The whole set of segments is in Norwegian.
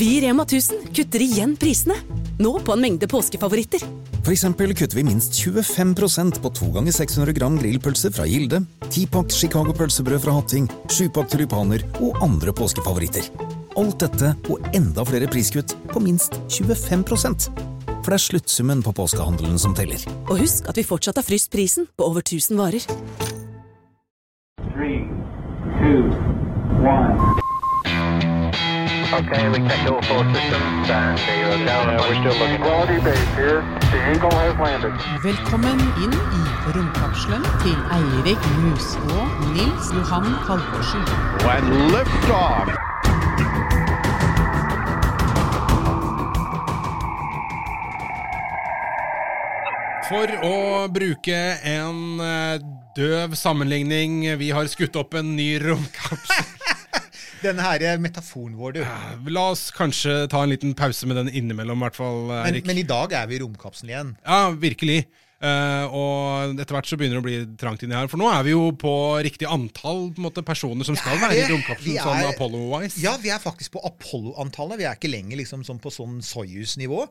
Vi i Rema 1000 kutter igjen prisene. Nå på en mengde påskefavoritter. For eksempel kutter vi minst 25% på 2 ganger 600 gram grillpølse fra Gilde, 10-pakk Chicago pølsebrød fra Hatting, 7-pakk tulipaner og andre påskefavoritter. Alt dette og enda flere priskutt på minst 25 For det er sluttsummen på påskehandelen som teller. Og husk at vi fortsatt har fryst prisen på over 1000 varer. Three, two, one. Okay, we checked all four systems and the down. Uh, we're still looking. Quality base here. The Eagle has landed. Velkommen inn i romkapselen til Eirik Mus og Nils Johan Halvorsen. When lift off. For å bruke en eh, døv sammenligning, vi har skutt opp en ny romkapsel. Denne her metaforen vår, du. La oss kanskje ta en liten pause med den innimellom, i hvert fall, Men, Erik. men i dag er vi i romkapselen igjen. Ja, virkelig. Uh, og etter hvert så begynner det å bli trangt inni her. For nå er vi jo på riktig antall på måte, personer som skal være i romkapselen, sånn Apollo-wise. Ja, vi er faktisk på Apollo-antallet. Vi er ikke lenger liksom sånn på sånn Soyuz-nivå.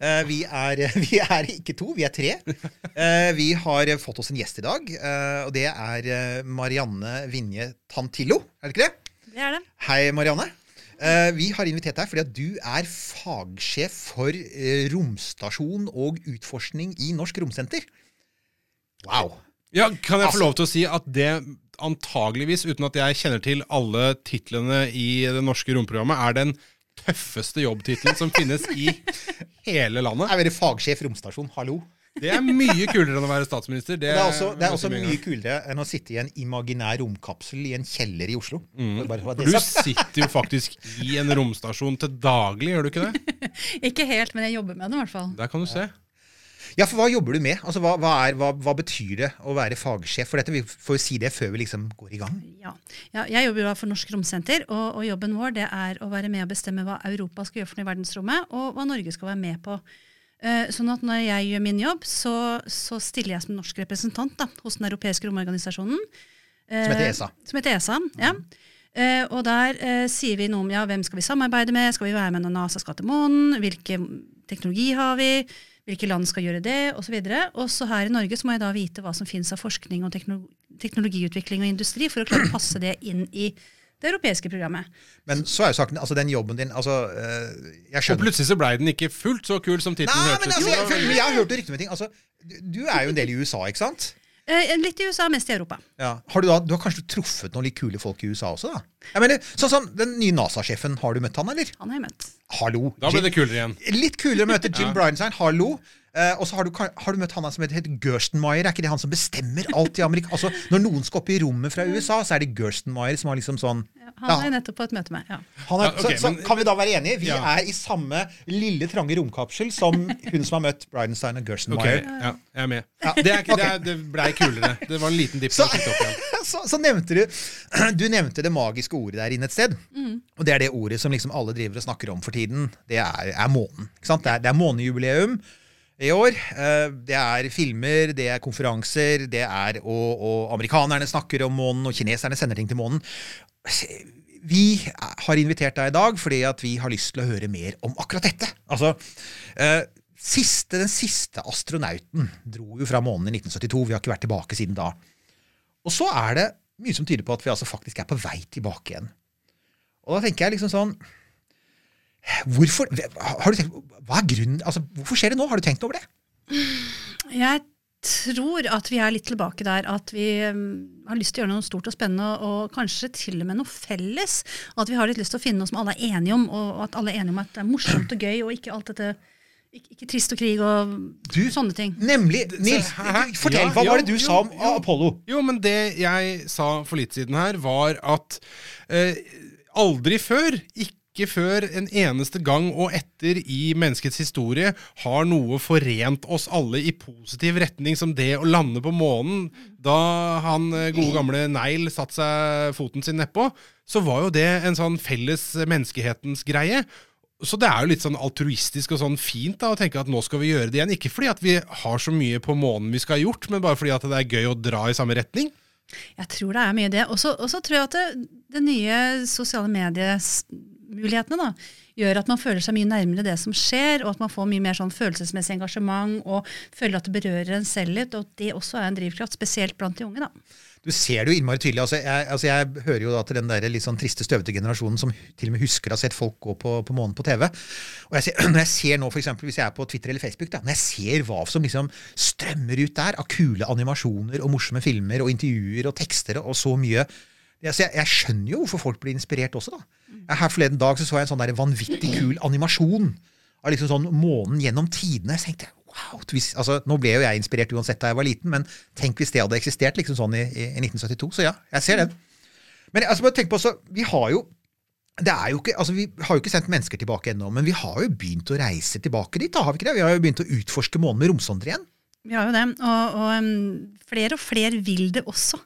Uh, vi, vi er ikke to, vi er tre. Uh, vi har fått oss en gjest i dag, og det er Marianne Vinje Tantillo. Er det ikke det? Det er det. Hei, Marianne. Uh, vi har invitert deg fordi at du er fagsjef for uh, romstasjon og utforskning i Norsk Romsenter. Wow. Ja, Kan jeg få Altså- lov til å si at det antageligvis, uten at jeg kjenner til alle titlene i det norske romprogrammet, er den tøffeste jobbtittelen som finnes i hele landet. Jeg er fagsjef romstasjon. Hallo. Det er mye kulere enn å være statsminister. Det, Det er også, det er også mye kulere enn å sitte i en imaginær romkapsel i en kjeller i Oslo. Bare for du sitter jo faktisk i en romstasjon til daglig, gjør du ikke det? Ikke helt, men jeg jobber med det i hvert fall. Der kan du se. Ja, for hva jobber du med? Altså, hva, hva, er, hva, hva betyr det å være fagsjef for dette? Vi får jo si det før vi liksom går i gang. Ja. Ja, jeg jobber jo for Norsk Romsenter, og, og jobben vår det er å være med og bestemme hva Europa skal gjøre for noe i verdensrommet, og hva Norge skal være med på. Eh, sånn at når jeg gjør min jobb, så, så stiller jeg som norsk representant da, hos den europeiske romorganisasjonen. eh, Som heter ESA. Som heter ESA, ja. Uh, og der uh, sier vi noe om ja, hvem skal vi samarbeide med, skal vi være med når NASA skal til månen, hvilken teknologi har vi, hvilke land skal gjøre det, osv. Og så her i Norge så må jeg da vite hva som finnes av forskning og tekno teknologiutvikling og industri, for å klare å passe det inn i det europeiske programmet. Men så er jo saken, altså den jobben din altså, jeg skjønner. Og plutselig så blei den ikke fullt så kul som tittelen hørtes altså, ut som. men jeg har hørt rykter med ting. Altså, du, er jo en del i USA, ikke sant? Eh, litt i USA, mest i Europa. Ja. Har du, da, du har kanskje truffet noen litt kule folk i USA også, da? Jeg mener, sånn som Den nye NASA-sjefen, har du møtt han, eller? Han har jeg møtt. Hallo. Da ble det kulere igjen. Litt kulere å møte Jim Bridenstine. Hallo. Eh, og så har du, har du møtt han som heter Gerstenmaier. Er ikke det han som bestemmer alt i Amerika? Altså, når noen skal opp i rommet fra USA, så er det Gerstenmaier som har liksom sånn Han er nettopp på et møte med. ja. han er, Ja, okay, så, så men- kan vi da være enige? Vi Ja. er i samme lille, trange romkapsel som hun som har møtt Bridenstine og Ok, Okay, ja, jeg er med. Det, er ikke, det, er, det blei kulere. Det var en liten dipp. Så, så, så nevnte du Du nevnte det magiske ordet der inne et sted. Og det er det ordet som liksom alle driver og snakker om for tiden. Det er, er månen. Ikke sant? Det er, det er månejubileum i år. Eh, Det er filmer, det er konferanser, det er og, og amerikanerne snakker om månen, og kineserne sender ting til månen. Vi har invitert deg i dag fordi at vi har lyst til å høre mer om akkurat dette. Altså, eh, siste, Den siste astronauten dro jo fra månen i 1972. Vi har ikke vært tilbake siden da. Og så er det mye som tyder på at vi altså faktisk er på vei tilbake igjen. Og da tenker jeg liksom sånn Hvorfor har du tenkt, Hva er grunnen altså, Hvorfor skjer det nå? Har du tenkt over det? Jeg tror at vi er litt tilbake der at vi um, har lyst til å gjøre noe stort og spennende, og kanskje til og med noe felles. Og at vi har litt lyst til å finne noe som alle er enige om, og at alle er enige om at det er morsomt og gøy, og ikke alt dette ikke, ikke trist og krig og Du, sånne ting. Nemlig. Nils, fortell. Ja, Hva var det du jo, sa om jo. Apollo? Jo, men det jeg sa for litt siden her, var at eh, aldri før, ikke før en eneste gang og etter i menneskets historie, har noe forent oss alle i positiv retning som det å lande på månen. Da han eh, gode gamle Neil satte seg foten sin nedpå, så var jo det en sånn felles menneskehetens greie. Så det er jo litt sånn altruistisk og sånn fint da, å tenke at nå skal vi gjøre det igjen. Ikke fordi at vi har så mye på månen vi skal ha gjort, men bare fordi at det er gøy å dra i samme retning. Jeg tror det er mye det. Og så tror jeg at det, det nye sosiale mulighetene da, gjør at man føler seg mye nærmere det som skjer, og at man får mye mer sånn følelsesmessig engasjement og føler at det berører en selv litt. Og det også er en drivkraft, spesielt blant de unge. da. Du ser det jo innmari tydelig. Altså, jeg, altså, jeg hører jo da til den der litt sånn triste, støvete generasjonen som til og med husker å ha sett folk gå på, på månen på TV. Og jeg ser, når jeg ser nå, for eksempel, hvis jeg er på Twitter eller Facebook, da, når jeg ser hva som liksom strømmer ut der av kule animasjoner og morsomme filmer og intervjuer og tekster og så mye altså, jeg, jeg skjønner jo hvorfor folk blir inspirert også. da. Her Forleden dag så, så jeg en sånn der vanvittig kul animasjon av liksom sånn månen gjennom tidene. Jeg tenkte, wow, hvis, altså, Nå ble jo jeg inspirert uansett da jeg var liten, men tenk hvis det hadde eksistert liksom sånn i, i, i 1972. Så ja, jeg ser den. Men altså, bare tenk på også, vi har jo det er jo ikke, altså Vi har jo ikke sendt mennesker tilbake ennå, men vi har jo begynt å reise tilbake dit. da har Vi ikke det? Vi har jo begynt å utforske månen med romsonder igjen. Vi har jo det, og, og um, flere og flere vil det også.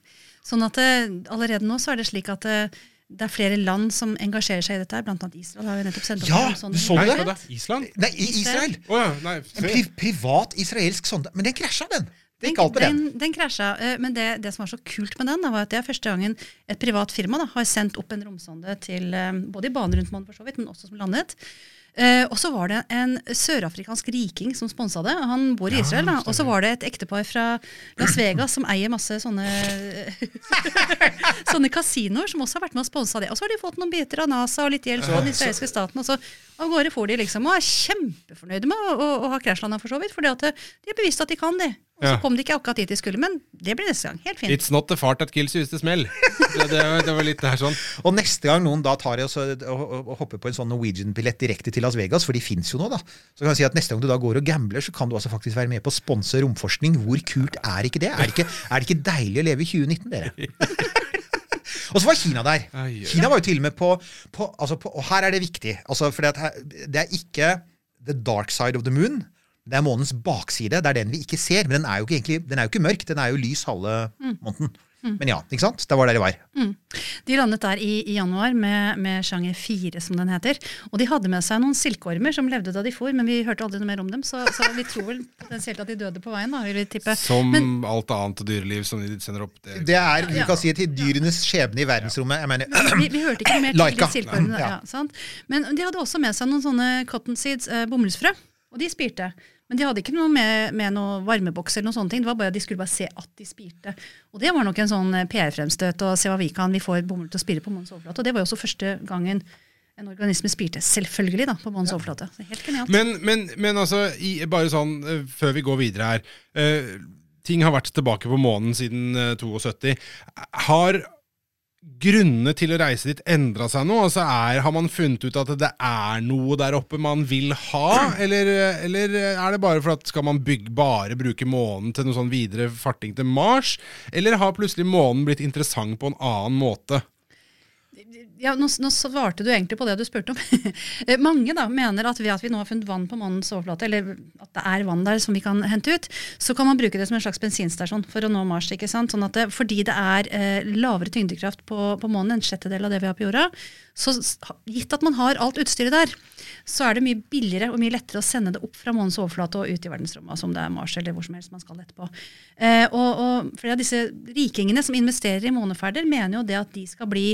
Sånn at det, allerede nå så er det slik at eh, det er flere land som engasjerer seg i dette. annet Israel har jo nettopp sendt opp Ja, en sånn- så du det? Island? Nei, i Israel. Oh, ja, nei, En pri privat israelsk sonde. Men den krasja, den. Det gikk alt med den. den, den krasja. eh, Men det, det som var så kult med den, da, var at det er første gangen et privat firma da, har sendt opp en romsonde til eh, både i bane rundt månen, for så vidt, men også som landet. Eh, og så var det en sørafrikansk riking som sponsa det. Han bor i Israel. Ja, Og så var det et ektepar fra Las Vegas som eier masse sånne sånne kasinoer, som også har vært med og sponsa det. Og så har de fått noen biter av NASA og litt hjelp fra den israelske staten. Og så av gårde for de liksom, og er kjempefornøyde med å, å, å ha krasjlanda, for så vidt. For de er bevisst at de kan det. Og så Ja. kom de ikke akkurat dit de skulle, men det blir neste gang. Helt fint. It's not the fart that kills you, it's the smell. Det, det, det var litt det her sånn. Og neste gang noen da tar og, så, og, og, og hopper på en sånn Norwegian-billett direkte til Las Vegas, for de fins jo nå, da, så kan jeg si at neste gang du da går og gambler, så kan du altså faktisk være med på å sponse romforskning. Hvor kult er ikke det? Er det ikke, er det ikke deilig å leve i 2019, dere? Og så var Kina der. Ai. Kina var jo til og med på, på, altså på Og her er det viktig. Altså for det er ikke the dark side of the moon. Det er månens bakside. Det er den vi ikke ser. Men den er jo ikke, egentlig, den er jo ikke mørk. Den er jo lys halve måneden. Men ja, ikke sant? Det var der de var. De landet der i, i januar med, med sjanger 4, som den heter. Og de hadde med seg noen silkeormer som levde da de for, men vi hørte aldri noe mer om dem. Så, så vi tror vel potensielt at de døde på veien, da, vil vi tippe. Som Men alt annet dyreliv som de sender opp. Det, Det er du Ja. kan si, til dyrenes skjebne i verdensrommet. Jeg mener, vi, vi hørte ikke noe mer til de silkeormene. Ja. Ja, sant? Men de hadde også med seg noen sånne cotton seeds, eh, bomullsfrø, og de spirte. Men de hadde ikke noe med, med noe varmeboks eller noen sånne ting. Det var bare at De skulle bare se at de spirte. Og det var nok en sånn eh, PR-fremstøt. og se hva Vi kan, vi får bomull til å spire på månens overflate. Og det var jo også første gangen en organisme spirte. Selvfølgelig, da, på månens overflate. Så helt genialt. Men, men, men altså, i, bare sånn eh, før vi går videre her. Uh, ting har vært tilbake på månen siden uh, 72. Har grunnene til å reise dit endra seg nå? Altså er, har man funnet ut at det er noe der oppe man vil ha? Eller, eller er det bare for at skal man bygge, bare bruke månen til noe sånn videre farting til Mars? Eller har plutselig månen blitt interessant på en annen måte? Ja, nå, nå svarte du egentlig på det du spurte om. Eh, Mange da mener at ved at vi nå har funnet vann på månens overflate, eller at det er vann der som vi kan hente ut, så kan man bruke det som en slags bensinstasjon for å nå Mars. ikke sant? Sånn at det, Fordi det er eh, lavere tyngdekraft på, på månen, en sjettedel av det vi har på jorda, så gitt at man har alt utstyret der, så er det mye billigere og mye lettere å sende det opp fra månens overflate og ut i verdensrommet, altså om det er Mars eller hvor som helst man skal etterpå. Eh, og, og flere av disse rikingene som investerer i måneferder, mener jo det at de skal bli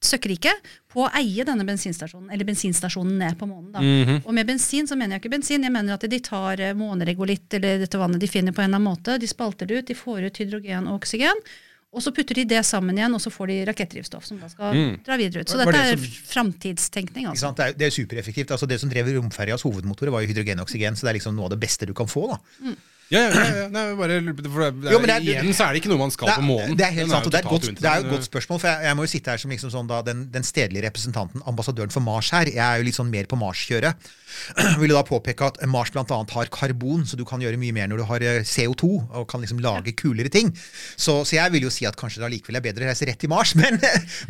søkkrike på å eie denne bensinstasjonen, eller bensinstasjonen ned på månen. Da. Og med bensin så mener jeg ikke bensin, jeg mener at de tar eh, måneregolitt eller dette vannet de finner på en eller annen måte, de spalter det ut, de får ut hydrogen og oksygen, og så putter de det sammen igjen, og så får de rakettdrivstoff som da skal dra videre ut. Så dette det er framtidstenkning, altså. Det, er, det er supereffektivt. Altså, det som drev romferjas hovedmotorer, var jo hydrogen og oksygen. Så det er liksom noe av det beste du kan få. da. Ja, ja, ja, ja. Nei, bare, for det, Jo, det er- igjen så er det ikke noe man skal på månen. Det er helt sant, og det er, godt, det er jo et godt spørsmål. For jeg, jeg må jo sitte her som liksom sånn da, den, den stedlige representanten, ambassadøren for Mars her. Jeg er jo litt sånn mer på Mars-kjøret. Vil jo da påpeke at Mars bl.a. har karbon, så du kan gjøre mye mer når du har eh, CO2 og kan liksom lage kulere ting. Så, så jeg vil jo si at kanskje det allikevel er bedre å reise rett til Mars. Men,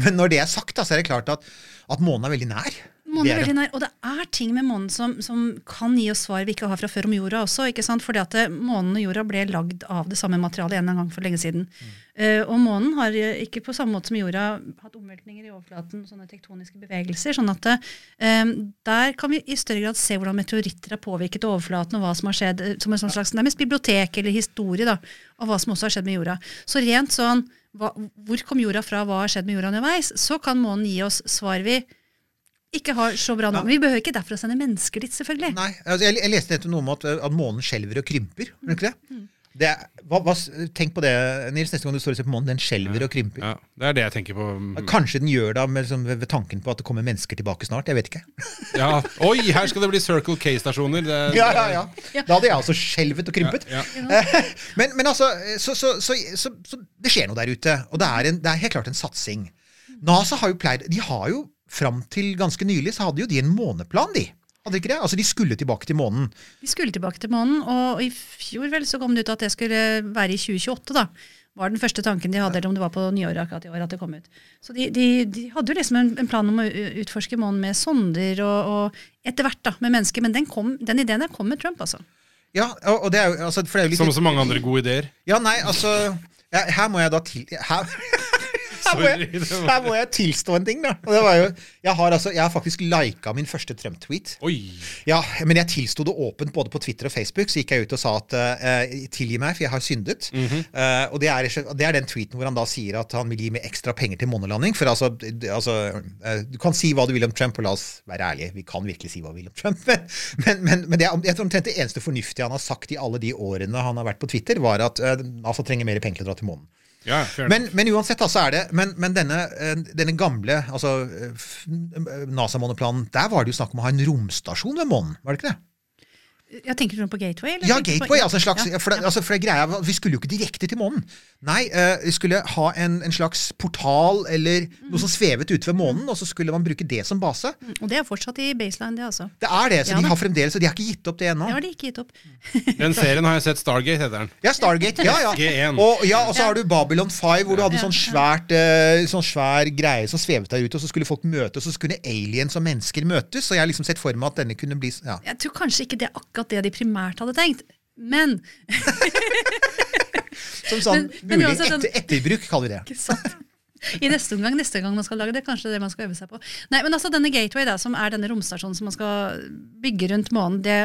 men når det er sagt, da, så er det klart at, at månen er veldig nær. Månen er veldig nær, og det er ting med månen som, som kan gi oss svar vi ikke har fra før om jorda også. ikke sant? Fordi at Månen og jorda ble lagd av det samme materialet en gang for lenge siden. Eh, og månen har eh, ikke på samme måte som jorda hatt omveltninger i overflaten, sånne tektoniske bevegelser. sånn at uh, der kan vi i større grad se hvordan meteoritter har påvirket overflaten, og hva som har skjedd, eh, som en slags nærmest bibliotek eller historie da, av hva som også har skjedd med jorda. Så rent sånn, hva, hvor kom jorda fra, hva har skjedd med jorda underveis, så kan månen gi oss svar vi ikke har så bra nå. Vi behøver ikke derfor å sende mennesker dit, selvfølgelig. Nei, altså jeg, jeg leste nettopp noe om at, at månen skjelver og krymper. Mm. ikke det? det er, hva, hva, tenk på det, Nils, neste gang du står og ser på månen. Den skjelver og krymper. Ja, det er det jeg tenker på. Kanskje den gjør det med, liksom, ved, tanken på at det kommer mennesker tilbake snart. Jeg vet ikke. Ja. Oi, her skal det bli Circle K-stasjoner. Ja, ja, ja. Da hadde jeg altså skjelvet og krympet. Ja, men, men altså, så, så, så, så, så det skjer noe der ute. Og det er, en, det er helt klart en satsing. NASA har jo pleid De har jo fram til ganske nylig så hadde jo de en måneplan, de. Hadde ikke det? Altså, De skulle tilbake til månen. De skulle tilbake til månen, og i fjor vel så kom det ut at det skulle være i 2028. da. var den første tanken de hadde, eller om det var på nyåret akkurat i år at det kom ut. Så de, de, de hadde jo liksom en, en plan om å utforske månen med sonder og, og etter hvert da, med mennesker. Men den, kom, den ideen der kom med Trump, altså. Ja, og, og det er jo, altså, for det er jo litt Som så mange andre gode ideer. Ja, nei, altså ja, Her må jeg da til... Her, her, må jeg, her må jeg tilstå en ting, da. Og det var jo, jeg, har altså, jeg har faktisk lika min første Trump-tweet. Ja, men jeg tilsto det åpent både på Twitter og Facebook. Så gikk jeg ut og sa at uh, tilgi meg, for jeg har syndet. Eh, og det er, det er den tweeten hvor han da sier at han vil gi meg ekstra penger til månelanding. For altså, altså uh, Du kan si hva du vil om Trump, og la oss være ærlige. Vi kan virkelig si hva vi vil om Trump. Men, men, men det er, jeg tror omtrent det eneste fornuftige han har sagt i alle de årene han har vært på Twitter, var at uh, NASA trenger mer penger til å dra til månen. Ja, Men, men uansett, altså så er det Men, men denne, eh, denne gamle altså, eh, NASA-måneplanen, der var det jo snakk om å ha en romstasjon ved månen, var det ikke det? Jeg tenker du på Gateway? Eller Ja, på- Gateway. altså en slags, Ja, for, det, ja. altså for det greia, Vi skulle jo ikke direkte til månen. Nei, uh, vi skulle ha en, en slags portal eller noe som svevet ute ved månen, og så skulle man bruke det som base. Og det er fortsatt i baseline, det altså. Det er det, så Ja de har fremdeles, og de har ikke gitt opp det ennå. Det har de ikke gitt opp. Den serien har jeg sett. Stargate heter den. Ja, Stargate. Ja, ja. Og, ja, og så har du Babylon 5, hvor du hadde Ja, sånn, svært, uh, sånn svær greie som svevet der ute, og så skulle folk møtes, og så skulle aliens og mennesker møtes. Og jeg har liksom sett for meg at denne kunne bli ja. Jeg tror kanskje ikke det er akkurat det de primært hadde tenkt. Men Som sånn Men- mulig men etter, etterbruk, kaller vi det. Ikke sant? I neste omgang, neste gang man skal lage det, kanskje det er det man skal øve seg på. Nei, men altså Denne Gateway, da, som er denne romstasjonen som man skal bygge rundt månen, det,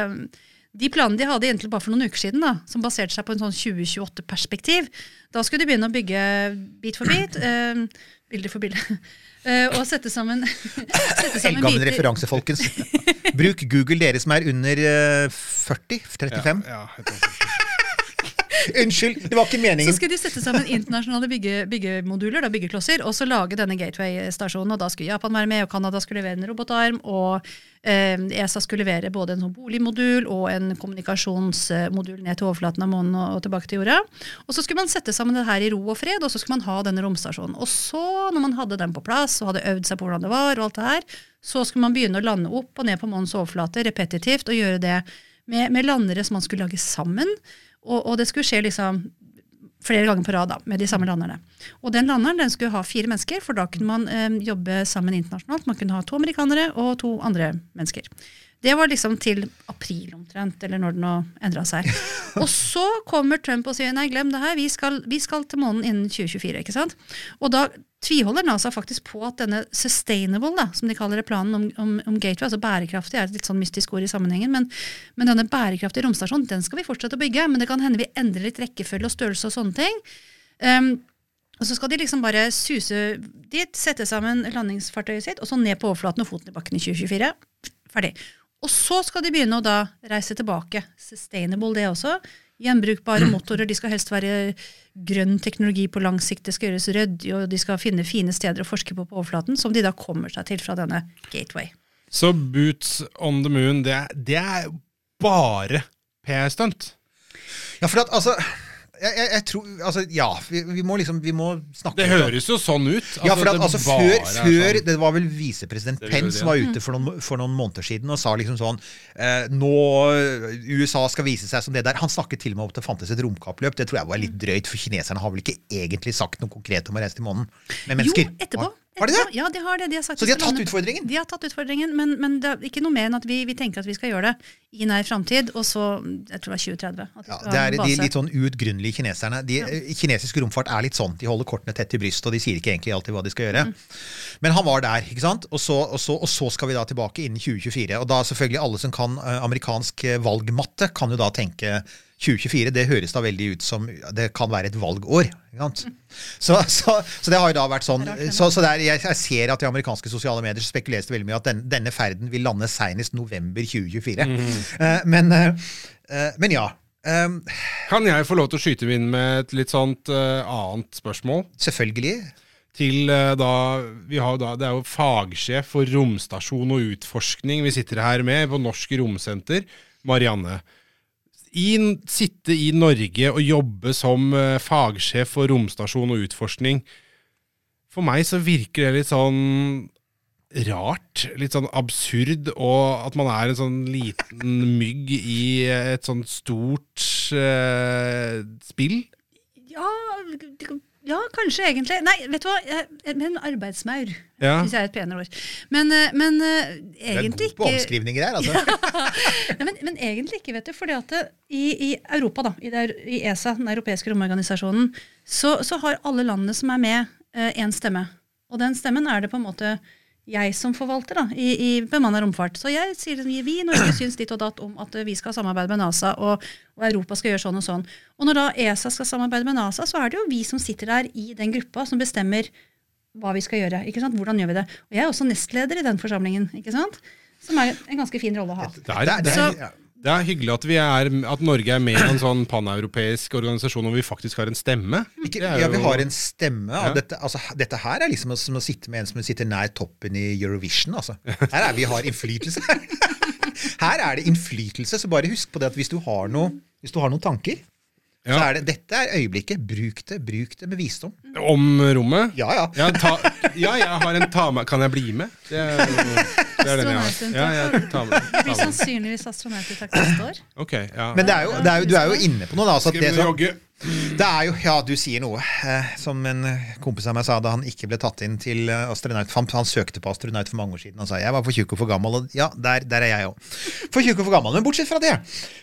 de planene de hadde egentlig bare for noen uker siden, da, som baserte seg på en sånn 2028-perspektiv, da skulle de begynne å bygge bit for bit, eh, bilde for bilde, og sette sammen, sette sammen Eldgammel biter. referanse, folkens. Bruk Google, dere som er under eh, 40? 35? Ja, tror- Unnskyld, det var ikke meningen. Så skulle de sette sammen internasjonale bygge, byggemoduler, da, byggeklosser, og så lage denne Gateway-stasjonen. og Da skulle Japan være med, og Canada skulle levere en robotarm. Og eh, ESA skulle levere både en sånn boligmodul og en kommunikasjonsmodul ned til overflaten av månen og, og tilbake til jorda. Og så skulle man sette sammen det her i ro og fred, og så skulle man ha denne romstasjonen. Og så, når man hadde den på plass og hadde øvd seg på hvordan det var, og alt det her, så skulle man begynne å lande opp og ned på månens overflate repetitivt, og gjøre det med, med landere som man skulle lage sammen. Og, og det skulle skje liksom flere ganger på rad da, med de samme landerne. Og den landeren den skulle ha fire mennesker, for da kunne man eh, jobbe sammen internasjonalt. Man kunne ha to amerikanere og to andre mennesker. Det var liksom til april omtrent, eller når det nå endra seg. Og så kommer Trump og sier nei, glem det her, vi skal, vi skal til månen innen 2024. ikke sant? Og da tviholder NASA faktisk på at denne sustainable, da, som de kaller det planen om, om, om Gateway, altså bærekraftig er et litt sånn mystisk ord i sammenhengen, men, men denne bærekraftige romstasjonen den skal vi fortsette å bygge. Men det kan hende vi endrer litt rekkefølge og størrelse og sånne ting. Um, og så skal de liksom bare suse dit, sette sammen landingsfartøyet sitt, og så ned på overflaten og foten i bakken i 2024. Ferdig. Og så skal de begynne å da reise tilbake. Sustainable, det også. Gjenbrukbare motorer. De skal helst være grønn teknologi på lang sikt. Det skal gjøres ryddig, og de skal finne fine steder å forske på på overflaten, som de da kommer seg til fra denne gateway. Så Boots on the Moon, det det er bare PR-stunt. Ja, for at altså jeg, jeg, jeg tror, altså, ja, vi, vi må liksom Vi må snakke Det høres jo sånn ut. ja, for at, altså Før, er før sånn. Det var vel visepresident Pence som var ute for noen, for noen måneder siden og sa liksom sånn eh, Nå USA skal vise seg som det der. Han snakket til og med om at det fantes et romkappløp. Det tror jeg var litt drøyt, for kineserne har vel ikke egentlig sagt noe konkret om å reise til månen med mennesker? Jo, etterpå. Har, har de det? Ja, de har det. De har sagt Så de har tatt utfordringen? De har tatt utfordringen, men, men det er ikke noe mer enn at vi, vi tenker at vi skal gjøre det i nær framtid, og så jeg tror det er 2030. at Ja, det er de litt sånn uutgrunnelige kineserne. De, ja. Kinesisk romfart er litt sånn. De holder kortene tett i brystet, og de sier ikke egentlig alltid hva de skal gjøre. Men han var der, ikke sant? Og så, og, så, og så skal vi da tilbake innen 2024. Og da selvfølgelig alle som kan eh, amerikansk eh, valgmatte, kan jo da tenke 2024 det høres da veldig ut som det kan være et valgår. Sant? Så, så, så det har jo da vært sånn Så, så det er, jeg, jeg ser at i amerikanske sosiale medier spekuleres det veldig mye at den, denne ferden vil lande senest november 2024. Eh, men, uh, eh, men ja. Um, Kan jeg få lov til å skyte inn med et litt sånt uh, annet spørsmål? selvfølgelig. Til da, vi har da, Det er jo fagsjef for romstasjon og utforskning vi sitter her med på Norsk Romsenter, Marianne. I, sitte i Norge og jobbe som eh, fagsjef for romstasjon og utforskning. For meg så virker det litt sånn rart, litt sånn absurd, og at man er en sånn liten mygg i et sånt stort uh, spill. Ja, ja, kanskje egentlig. Nei, vet du hva? Men arbeidsmaur Ja. syns jeg er et penere ord. Men, men egentlig ikke Du er god på omskrivninger her, altså. Nei, men, men egentlig ikke, vet du. fordi at det, i, I Europa, da, i, der, i ESA, den europeiske romorganisasjonen, så, så har alle landene som er med, én stemme. Og den stemmen er det på en måte jeg som forvalter da, i, i bemanna romfart. Så jeg sier at vi i Norge syns ditt og datt om at vi skal samarbeide med NASA, og, og Europa skal gjøre sånn og sånn. Og når da ESA skal samarbeide med NASA, så er det jo vi som sitter der i den gruppa som bestemmer hva vi skal gjøre. ikke sant? Hvordan gjør vi det? Og jeg er også nestleder i den forsamlingen, ikke sant? som er en ganske fin rolle å ha. Det er, Det er- det er, ja. Det er hyggelig at, vi er, at Norge er med i en sånn paneuropeisk organisasjon hvor vi faktisk har en stemme. Ikke, ja, vi har en stemme. Ja. Dette, altså, dette her er liksom som å sitte med en som sitter nær toppen i Eurovision. Altså. Her er vi har innflytelse. Her er det innflytelse, så bare husk på det at hvis du har, noe, hvis du har noen tanker, så er det, dette er øyeblikket. Bruk det, bruk det med visdom. Om rommet? Ja, ja. Ja, ta, ja, jeg har en ta med Kan jeg bli med? Det er, det er den jeg har. Ja, jeg tar med, Det blir tar med. sannsynligvis astronaut i takt neste år. Ok, ja. Men det er jo, det er jo, du er jo inne på noe. da, altså, at Skal det, vi jogge? Det er jo, Ja, du sier noe. Eh, som en kompis av meg sa da han ikke ble tatt inn til eh, astronaut. Han, han søkte på astronaut for mange år siden. Han sa jeg var for tjukk og for gammel. Og ja, der, der er jeg òg. For tjukk og for gammel. Men bortsett fra det,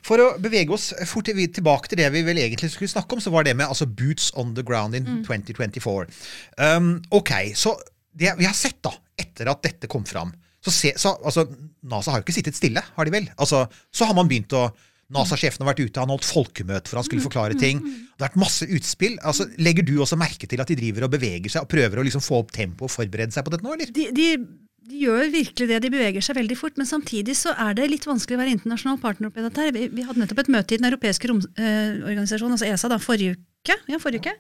for å bevege oss fort tilbake til det vi vel egentlig skulle snakke om, så var det med altså boots on the ground in 2024. Um, ok, så det vi har sett da, etter at dette kom fram så se, så, altså, NASA har jo ikke sittet stille, har de vel? Altså, så har man begynt å NASA-sjefen har vært ute, han holdt folkemøte for han skulle forklare ting. Det har vært masse utspill. Altså, legger du også merke til at de driver og beveger seg og prøver å liksom få opp tempoet og forberede seg på dette nå, eller? De, de, de gjør virkelig det, de beveger seg veldig fort, men samtidig så er det litt vanskelig å være internasjonal partner oppi dette. her. Vi, vi hadde nettopp et møte i Den europeiske romorganisasjonen, altså ESA, da, forrige uke. Ja, forrige uke.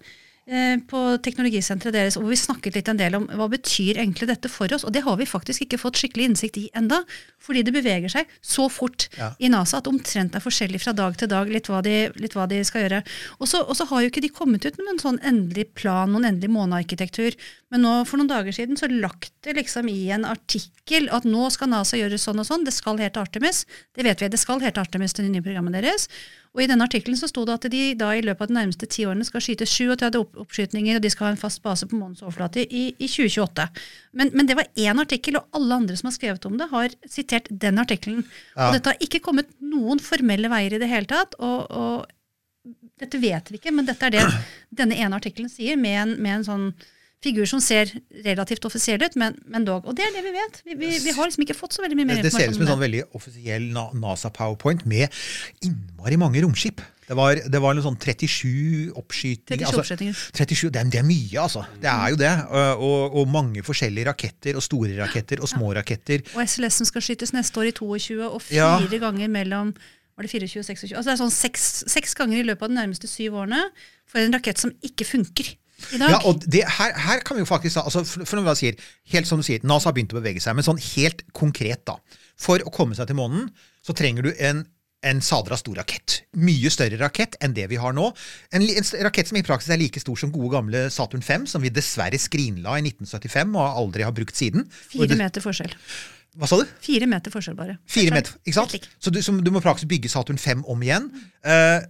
Eh, På teknologisenteret deres, hvor vi snakket litt en del om hva betyr egentlig dette for oss. Og det har vi faktisk ikke fått skikkelig innsikt i enda, fordi det beveger seg så fort Ja. i NASA at omtrent er forskjellig fra dag til dag litt hva de, litt hva de skal gjøre. Og så og så har jo ikke de kommet ut med en sånn endelig plan, noen endelig månearkitektur. Men nå for noen dager siden så lagt det liksom i en artikkel at nå skal NASA gjøre sånn og sånn. Det skal hete Artemis. Det vet vi, det skal hete Artemis, det nye programmet deres. Og i denne artikkelen så sto det at de da i løpet av de nærmeste ti årene skal skyte 37 opp oppskytninger, og de skal ha en fast base på månens overflate i, i 2028. Men, men det var én artikkel, og alle andre som har skrevet om det, har sitert den artikkelen. Ja. Og dette har ikke kommet noen formelle veier i det hele tatt. og, og dette vet vi ikke, men dette er det denne ene artikkelen sier, med en, med en sånn figur som ser relativt offisiell ut, men, men dog. Og det er det vi vet. Vi, vi, vi har liksom ikke fått så veldig mye mer Det, det ser ut som en sånn veldig offisiell NASA-powerpoint med innmari mange romskip. Det var, det var sånn 37 oppskytinger. 37 oppskytinger. 37, det, er, det er mye, altså. Det er jo det. Og, og mange forskjellige raketter, og store raketter og små raketter. Og SLS som skal skytes neste år i 22, og Ja. fire ganger mellom var det 24 og 26? Altså det er sånn seks, seks ganger i løpet av de nærmeste syv årene for en rakett som ikke funker. Ja, og det, her, her kan vi jo faktisk altså for, for når vi sier, helt som du sier, NASA har begynt å bevege seg, men sånn helt konkret da, for å komme seg til månen, så trenger du en, en sadra stor rakett. Mye større rakett enn det vi har nå. En, en rakett som i praksis er like stor som gode gamle Saturn 5, som vi dessverre skrinla i 1975 og aldri har brukt siden. Fire meter forskjell. Hva sa du? Fire meter forskjell, bare. Fire meter, ikke sant? Så du, som, du må praktisk bygge Saturn 5 om igjen. Eh,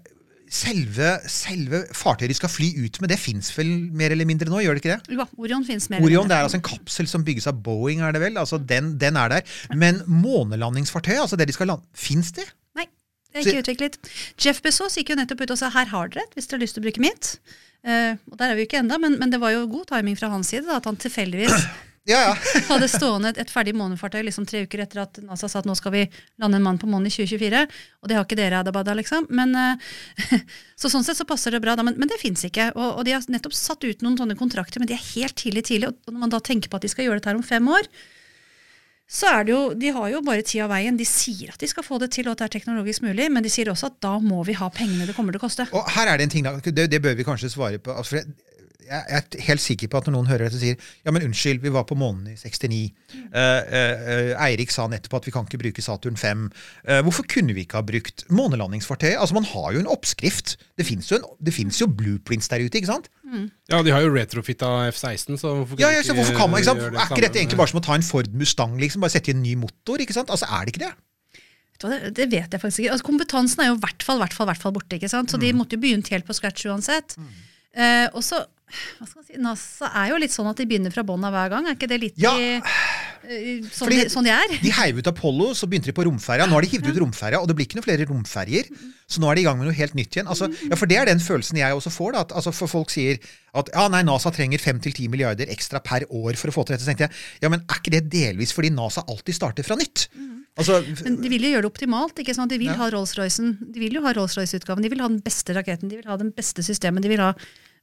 selve, selve fartøyet de skal fly ut med, det fins vel mer eller mindre nå, gjør det ikke det? Ja, Orion finnes mer. Orion det er altså en kapsel som bygges av Boeing, er det vel? Altså den, den er der. Men månelandingsfartøyet, altså det de skal lande, fins det? Nei, det er ikke utviklet. Jeff Bezos gikk jo nettopp ut og sa her har dere et hvis dere har lyst til å bruke mitt. Uh, og Der er vi jo ikke enda, men, men det var jo god timing fra hans side da, at han tilfeldigvis Ja, ja. hadde stående et, et ferdig månefartøy liksom tre uker etter at NASA sa at nå skal vi lande en mann på månen i 2024. Og det har ikke dere, Adabada, liksom. Men, eh, så sånn sett så passer det bra, da. Men, men det fins ikke. Og, og de har nettopp satt ut noen sånne kontrakter, men de er helt tidlig tidlig. Og når man da tenker på at de skal gjøre dette her om fem år, så er det jo, De har jo bare tid av veien. De sier at de skal få det til, og at det er teknologisk mulig, men de sier også at da må vi ha pengene det kommer til å koste. Og her er det en ting, da. Det, det bør vi kanskje svare på. Altså, jeg, er helt sikker på at når noen hører dette, sier ja, men unnskyld, vi var på månen i 69. Eh, Uh, eh, Eirik sa nettopp at vi kan ikke bruke Saturn 5. Uh, hvorfor kunne vi ikke ha brukt månelandingsfartøyet? Altså, Man har jo en oppskrift. Det fins jo, jo blueprints der ute. ikke sant? Ja, de har jo retrofitta F-16, så hvorfor Ja, ja, så hvorfor kan man, ikke sant? gjøre det Er ikke dette egentlig bare som å ta en Ford Mustang, liksom? Bare sette i en ny motor? ikke sant? Altså, Er det ikke det? Det, vet jeg faktisk ikke. Altså, kompetansen er jo i hvert fall, hvert fall, hvert fall borte. ikke sant? Så de måtte jo begynt helt på scratch uansett. Eh, og så, hva skal man si, NASA er jo litt sånn at de begynner fra bånn av hver gang. Er ikke det litt Ja. i, sånn, de, sånn de er? De heiv ut Apollo, så begynte de på romferja. Nå har de hivd ut romferja, og det blir ikke noen flere romferjer. Så nå er de i gang med noe helt nytt igjen. Altså, ja, For det er den følelsen jeg også får. da, at altså, For folk sier at ja, nei, NASA trenger 5-10 milliarder ekstra per år for å få til dette. Så tenkte jeg, ja, men er ikke det delvis fordi NASA alltid starter fra nytt? Altså, Men de vil jo gjøre det optimalt. ikke sant? De vil Ja. ha Rolls-Roycen. De vil jo ha Rolls-Royce-utgaven. De vil ha den beste raketten. De vil ha den beste systemet. De vil ha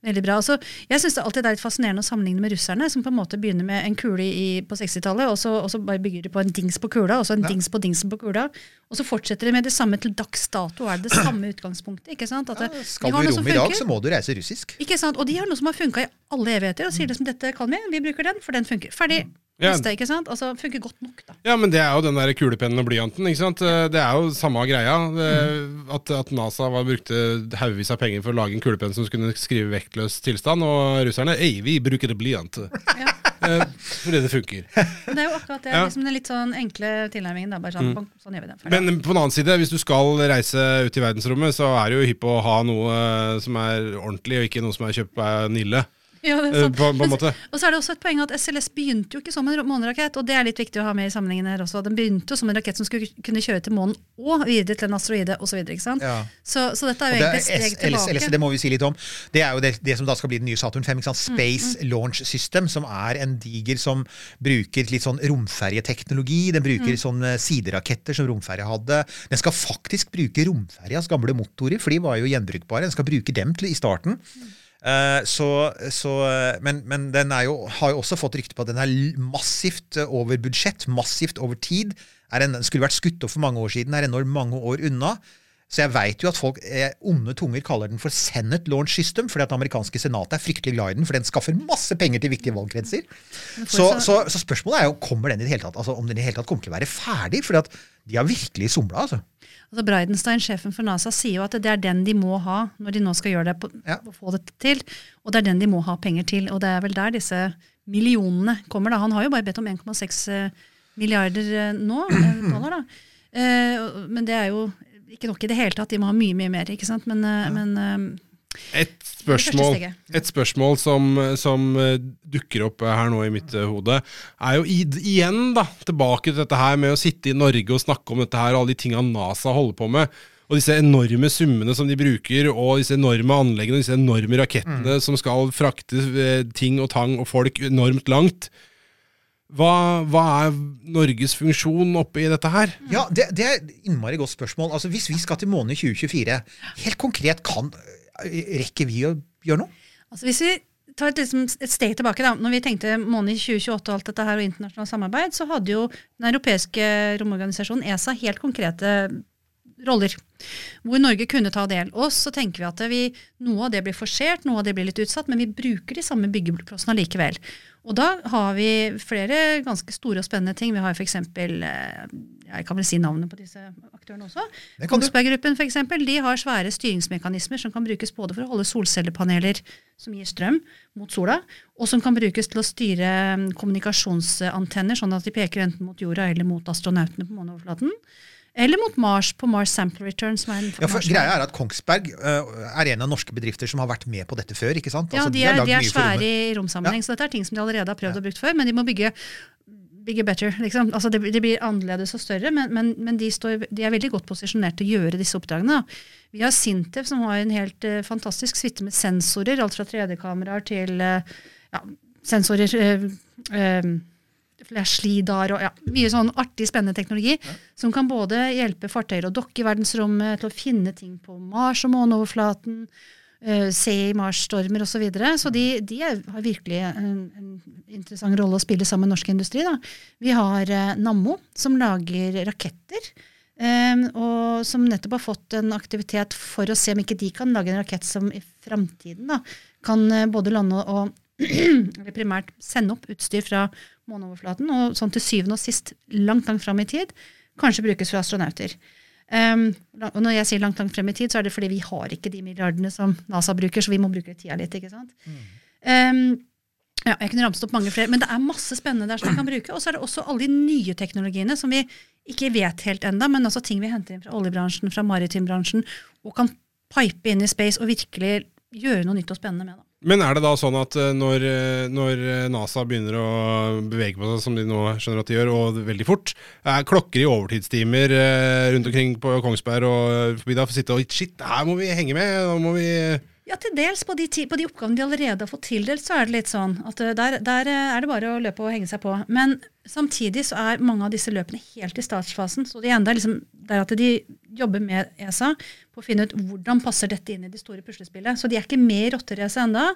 veldig bra. Altså, jeg syns alltid er litt fascinerende å sammenligne med russerne, som på en måte begynner med en kule i, på 60-tallet, og, så- og så bare bygger de på en dings på kula, og så en dings på dingsen på kula. Og så fortsetter de med det samme til dags dato. Er det det samme utgangspunktet? ikke sant? At det, skal du i som rom i dag, så må du reise russisk. Ikke sant? Og de har noe som har funka i alle evigheter, og sier liksom dette kan vi, vi bruker den, for den funker. Ferdig. Ja. Neste, ikke sant? Altså, funker godt nok, da. Ja, men det er jo den der kulepennen og blyanten. ikke sant? Eh, Det er jo samme greia. Mm. At, at NASA var, brukte haugevis av penger for å lage en kulepenn som skulle skrive vektløs tilstand, og russerne Ei, vi bruker blyant. Ja. Fordi det funker. Men det er jo akkurat det, Ja. liksom den litt sånn enkle tilnærmingen. Da, bare sånn, bang, sånn gjør vi det. Ferdig. Men på den annen side, hvis du skal reise ut i verdensrommet, så er det jo hypp å ha noe eh, som er ordentlig, og ikke noe som er kjøpt på Nille. Ja, Eh. På, på en måte. Og så er det også et poeng at SLS begynte jo ikke som en månerakett, og det er litt viktig å ha med i sammenhengen her også. Den begynte jo som en rakett som skulle kunne kjøre til månen og videre til en asteroide osv. Så, Ja. så, så dette er jo egentlig et steg tilbake. eller- det må vi si litt om. Det er jo det, det som da skal bli den nye Saturn 5. Ikke sant? Mm, Space Launch System, som er en diger som bruker litt sånn romferjeteknologi. Den bruker Mm. sånne sideraketter som romferja hadde. Den skal faktisk bruke romferjas gamle motorer, for de var jo gjenbrukbare. Den skal bruke dem til i starten. Eh, så, så, men, men den jo, har jo også fått rykte på at den er massivt eh, over budsjett, massivt over tid. En, den skulle vært skutt opp for mange år siden, er ennå mange år unna. Så jeg veit jo at folk, eh, onde tunger kaller den for Senate Launch System, fordi at det amerikanske senatet er fryktelig glad i den, for den skaffer masse penger til viktige valgkretser. Så, så, så spørsmålet er jo kommer den i det hele tatt, altså om den i det hele tatt kommer til å være ferdig, fordi at de har virkelig somla. altså. Altså Breidenstein, sjefen for NASA, sier jo at det er den de må ha når de nå skal gjøre det på, Ja. få det til. Og det er den de må ha penger til. Og det er vel der disse millionene kommer. da. Han har jo bare bedt om 1,6 eh, milliarder eh, nå, eh, dollar. da. Eh, men det er jo ikke nok i det hele tatt. De må ha mye, mye mer. ikke sant? Men, ja. men Et spørsmål, et spørsmål som, som eh, dukker opp her nå i mitt eh, hode, er jo igjen da, tilbake til dette her med å sitte i Norge og snakke om dette her, alle de tinga NASA holder på med. Og disse enorme summene som de bruker, og disse enorme anleggene, og disse enorme rakettene som skal frakte eh, ting og tang og folk enormt langt. Hva, hva er Norges funksjon oppi dette her? Ja, det, det er et innmari godt spørsmål. Altså, Hvis vi skal til månen i 2024, helt konkret, kan, rekker vi å gjøre noe? Altså hvis vi tar et, liksom, et steg tilbake, da. Når vi tenkte måned i 2028 og alt dette her, og internasjonalt samarbeid, så hadde jo den europeiske romorganisasjonen ESA helt konkrete roller. Hvor Norge kunne ta del. Og så tenker vi at vi, noe av det blir forsert, noe av det blir litt utsatt, men vi bruker de samme byggeklossene likevel. Og da har vi flere ganske store og spennende ting. Vi har f.eks. Jeg kan vel si navnet på disse aktørene også. Det. Kongsberg-gruppen for eksempel, de har svære styringsmekanismer som kan brukes både for å holde solcellepaneler som gir strøm mot sola, og som kan brukes til å styre mm, kommunikasjonsantenner, sånn at de peker enten mot jorda eller mot astronautene på måneoverflaten. Eller mot Mars på Mars Sample Return. Ja, for greia er at Kongsberg uh, er en av norske bedrifter som har vært med på dette før. ikke sant? Ja, Altså, de er, lagd de er svære i romsammenheng, så dette er ting som de allerede har prøvd og brukt før, men de må bygge bigger better. Liksom. Altså det, det blir annerledes og større, men, men, men de, står, de er veldig godt posisjonert til å gjøre disse oppdragene. da. Vi har Sintef, som har en helt uh, fantastisk suite med sensorer, alt fra 3D-kameraer til uh, ja, sensorer uh, eh, flere og ja, mye sånn artig, spennende teknologi som kan både hjelpe fartøyer og dokke i verdensrommet, til å finne ting på Mars og måneoverflaten, se i Mars-stormer osv. Så, videre. så de, de er, har virkelig en, en interessant rolle å spille sammen med norsk industri. Da. Vi har eh, Nammo, som lager raketter. Um, og som nettopp har fått en aktivitet for å se om ikke de kan lage en rakett som i framtiden da, kan eh, både lande og eller primært sende opp utstyr fra måneoverflaten, og sånn til syvende og sist, langt, langt fram i tid, kanskje brukes for astronauter. Um, og når jeg sier langt, langt frem i tid, så er det fordi vi har ikke de milliardene som NASA bruker, så vi må bruke tida litt. ikke sant? Um, ja, jeg kunne ramset opp mange flere, men det er masse spennende der som vi kan bruke. Og så er det også alle de nye teknologiene som vi ikke vet helt enda, men også ting vi henter inn fra oljebransjen, fra maritimbransjen, og kan pipe inn i space og virkelig gjøre noe nytt og spennende med. Da. Men er det da sånn at eh, når, eh, når eh, NASA begynner å bevege på seg, som de nå skjønner at de gjør, og veldig fort, er klokker i overtidstimer rundt omkring på Kongsberg og forbi da for å sitte og Shit, her må vi henge med! Nå må vi Ja, til dels på de, på de oppgavene de allerede har fått tildelt, så er det litt sånn at eh, der, der eh, er det bare å løpe og henge seg på. Men samtidig så er mange av disse løpene helt i startfasen. Så det ene er liksom det er at de jobber med ESA på å finne ut hvordan passer dette inn i det store puslespillet. Så de er ikke med i rotteracet ennå.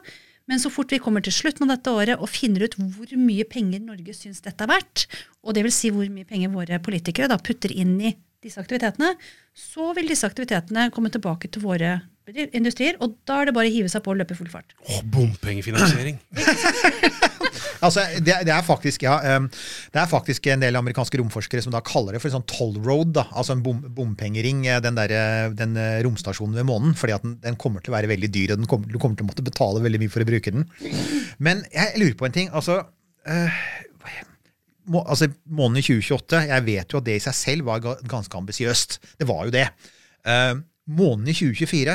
Men så fort vi kommer til slutten av dette året og finner ut hvor mye penger Norge syns dette er verdt, og vil si hvor mye penger våre politikere da putter inn i disse aktivitetene, så vil disse aktivitetene komme tilbake til våre industrier, og da er det bare å hive seg på og løpe full fart. Åh, bompengefinansiering! Altså, det, det, er faktisk, ja, um, det er faktisk en del amerikanske romforskere som da kaller det for en sånn toll road. Da, altså en bom, bompengering, eh, den, der, den eh, romstasjonen ved månen. fordi at den, den kommer til å være veldig dyr, og den kommer, du kommer til å måtte betale veldig mye for å bruke den. Men jeg lurer på en ting. altså... Uh, må, altså, Måneden i 2028, jeg vet jo at det i seg selv var ganske ambisiøst. Det var jo det. Uh, måneden i 2024,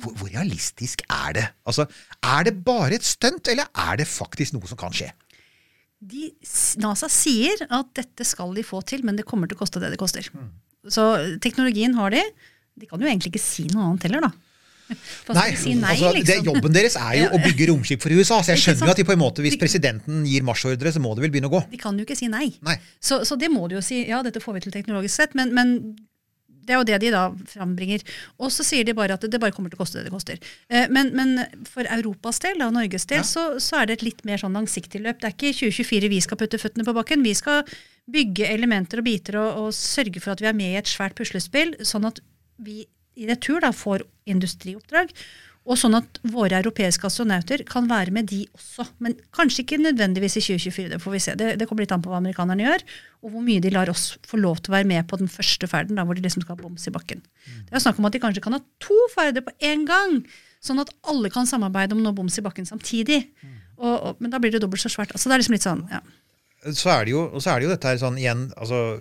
hvor, hvor realistisk er det? Altså, Er det bare et stunt, eller er det faktisk noe som kan skje? De, NASA sier at dette skal de få til, men det kommer til å koste det det koster. Så teknologien har de. De kan jo egentlig ikke si noe annet heller, da. Nei, si nei, altså, det, liksom? Jobben deres er jo å bygge romskip for USA, så jeg skjønner at de på en måte, hvis De- presidenten gir marsjordre, så må det vel begynne å gå. De kan jo ikke si nei. Nei. Så, så det må de jo si. Ja, dette får vi til teknologisk sett, men, men det er jo det de da frambringer. Og så sier de bare at det bare kommer til å koste det det koster. Eh, Men, men for Europas del, da, Norges del, så, så er det et litt mer sånn langsiktig løp. Det er ikke i 2024 vi skal putte føttene på bakken. Vi skal bygge elementer og biter og, og sørge for at vi er med i et svært puslespill, sånn at vi i retur da får industrioppdrag. Og sånn at våre europeiske astronauter kan være med de også. Men kanskje ikke nødvendigvis i 2024. Det får vi se. Det, det kommer litt an på hva amerikanerne gjør, og hvor mye de lar oss få lov til å være med på den første ferden, da, hvor de liksom skal ha boms i bakken. Det er snakk om at de kanskje kan ha to ferder på én gang, sånn at alle kan samarbeide om å nå boms i bakken samtidig. Og, og, men da blir det dobbelt så svært. Altså, det er liksom litt sånn, ja. Så er det jo, og så er det jo dette her sånn igjen, altså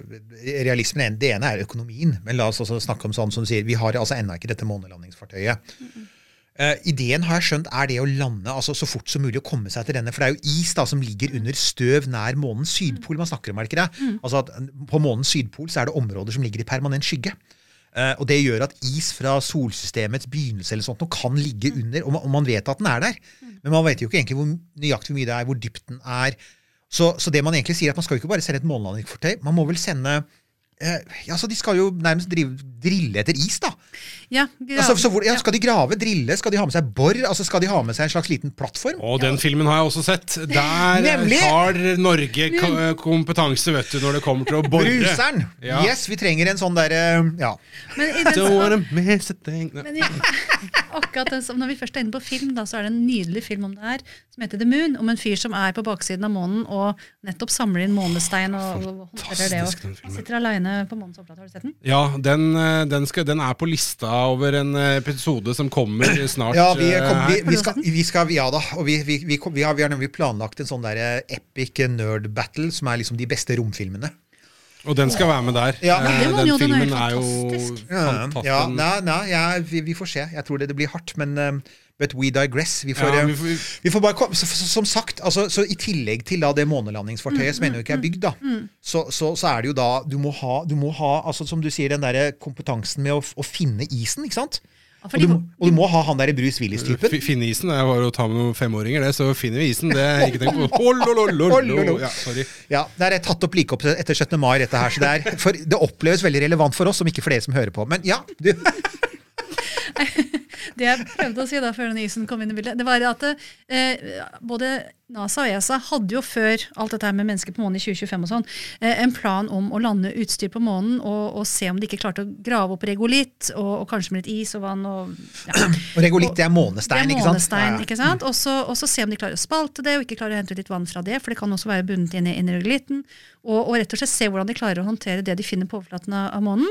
realismen, det ene er økonomien, men la oss også snakke om sånn som sier, vi har altså ennå ikke dette månelandingsfartøyet. Eh, ideen har jeg skjønt er det å lande altså så fort som mulig og komme seg til denne. For det er jo is da som ligger under støv nær månens sydpol man snakker om. er det ikke det? Altså at På månens sydpol så er det områder som ligger i permanent skygge. Uh, og Det gjør at is fra solsystemets begynnelse eller sånt, kan ligge under, og man, og man vet at den er der. Men man vet jo ikke egentlig hvor nøyaktig hvor mye det er, hvor dypt den er. Så, så det man egentlig sier, er at man skal jo ikke bare sende et månelandingsfortøy. Man må vel sende eh, ja, så De skal jo nærmest drive, drille etter is, da. ja, Altså, så hvor, ja, skal de grave, drille? Skal de ha med seg bor? Altså, skal de ha med seg en slags liten plattform? Og den filmen har jeg også sett. Der Nemlig! har Norge kompetanse vet du, når det kommer til å bore. Bruseren! Ja. Yes, vi trenger en sånn derre Ja. Men i den, thing. Men i, akkurat den, når vi først er inne på film, da, så er det en nydelig film om det her, som heter The Moon, om en fyr som er på baksiden av månen og nettopp samler inn månestein og, og og, Og sitter aleine på månens overflate. Har du sett den? Ja, den, eh, den, skal, den er på lista over en eh, episode som kommer snart. Ja, vi, eh, kom, vi, vi, skal, vi skal Ja da. Og vi, vi, vi, kom, vi, har, vi har nemlig planlagt en sånn der epic nerd battle, som er liksom de beste romfilmene. Og den skal være med der. Ja. Eh, den er filmen er jo fantastisk. Ja, ja nei, nei ja vi, vi får se. Jeg tror det, det blir hardt, men um, But we digress. Vi får, Ja, eh, vi får- vi får bare Som sagt, altså, så i tillegg til da det månelandingsfartøyet, som ennå ikke er bygd, da, så, så, så er det jo da Du må ha, du må ha altså, som du sier, den der kompetansen med å, å finne isen. ikke sant? Og du, må- og du må ha han der Bruce Willis-typen. Finne isen er bare å ta med noen femåringer, det. Så finner vi isen. Det er ikke tenkt på. Hololololo. Ja, sorry. Ja, Det er tatt opp like opp etter 17. mai, dette her. Så det, er, for det oppleves veldig relevant for oss, om ikke for dere som hører på. Men ja, du, Det jeg prøvde å si da før denne isen kom inn i bildet, det var at eh, både NASA og ESA hadde jo før alt dette her med mennesker på månen i 2025 og sånn, eh, en plan om å lande utstyr på månen og, og se om de ikke klarte å grave opp regolitt, og, og kanskje med litt is og vann og ja. og regolitt det er månestein, Det er ikke sant? månestein, Ja, ja. ikke sant? Og så og så se om de klarer å spalte det, og ikke klarer å hente ut litt vann fra det, for det kan også være bundet inn i, inn i regolitten. Og, og rett og slett se hvordan de klarer å håndtere det de finner på overflaten av, av månen.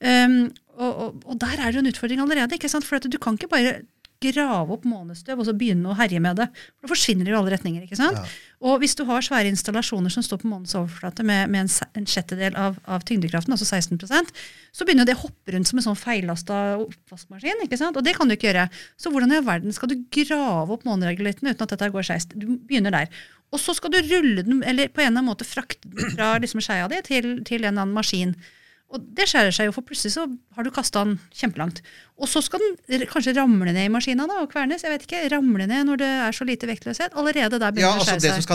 Um, og, og, og der er det jo en utfordring allerede. ikke sant? For du kan ikke bare grave opp månestøv og så begynne å herje med det. For Da forsvinner det i alle retninger. ikke sant? Og hvis du har svære installasjoner som står på månens overflate med, med en, en sjettedel av, av tyngdekraften, altså 16% så begynner det å hoppe rundt som en sånn feillasta oppvaskmaskin. ikke sant? Og det kan du ikke gjøre. Så hvordan i all verden skal du grave opp måneregulitten uten at dette går skeis? Du begynner der. Og så skal du rulle den, eller på en eller annen måte frakte den fra liksom skeia di til, til en eller annen maskin. Og det skjærer seg jo, for plutselig så har du kasta den kjempelangt. Og så skal den kanskje ramle ned i maskina da, og kvernes. jeg vet ikke, Ramle ned når det er så lite vektløshet. Allerede der Ja, begynner altså det å skjære seg. Det som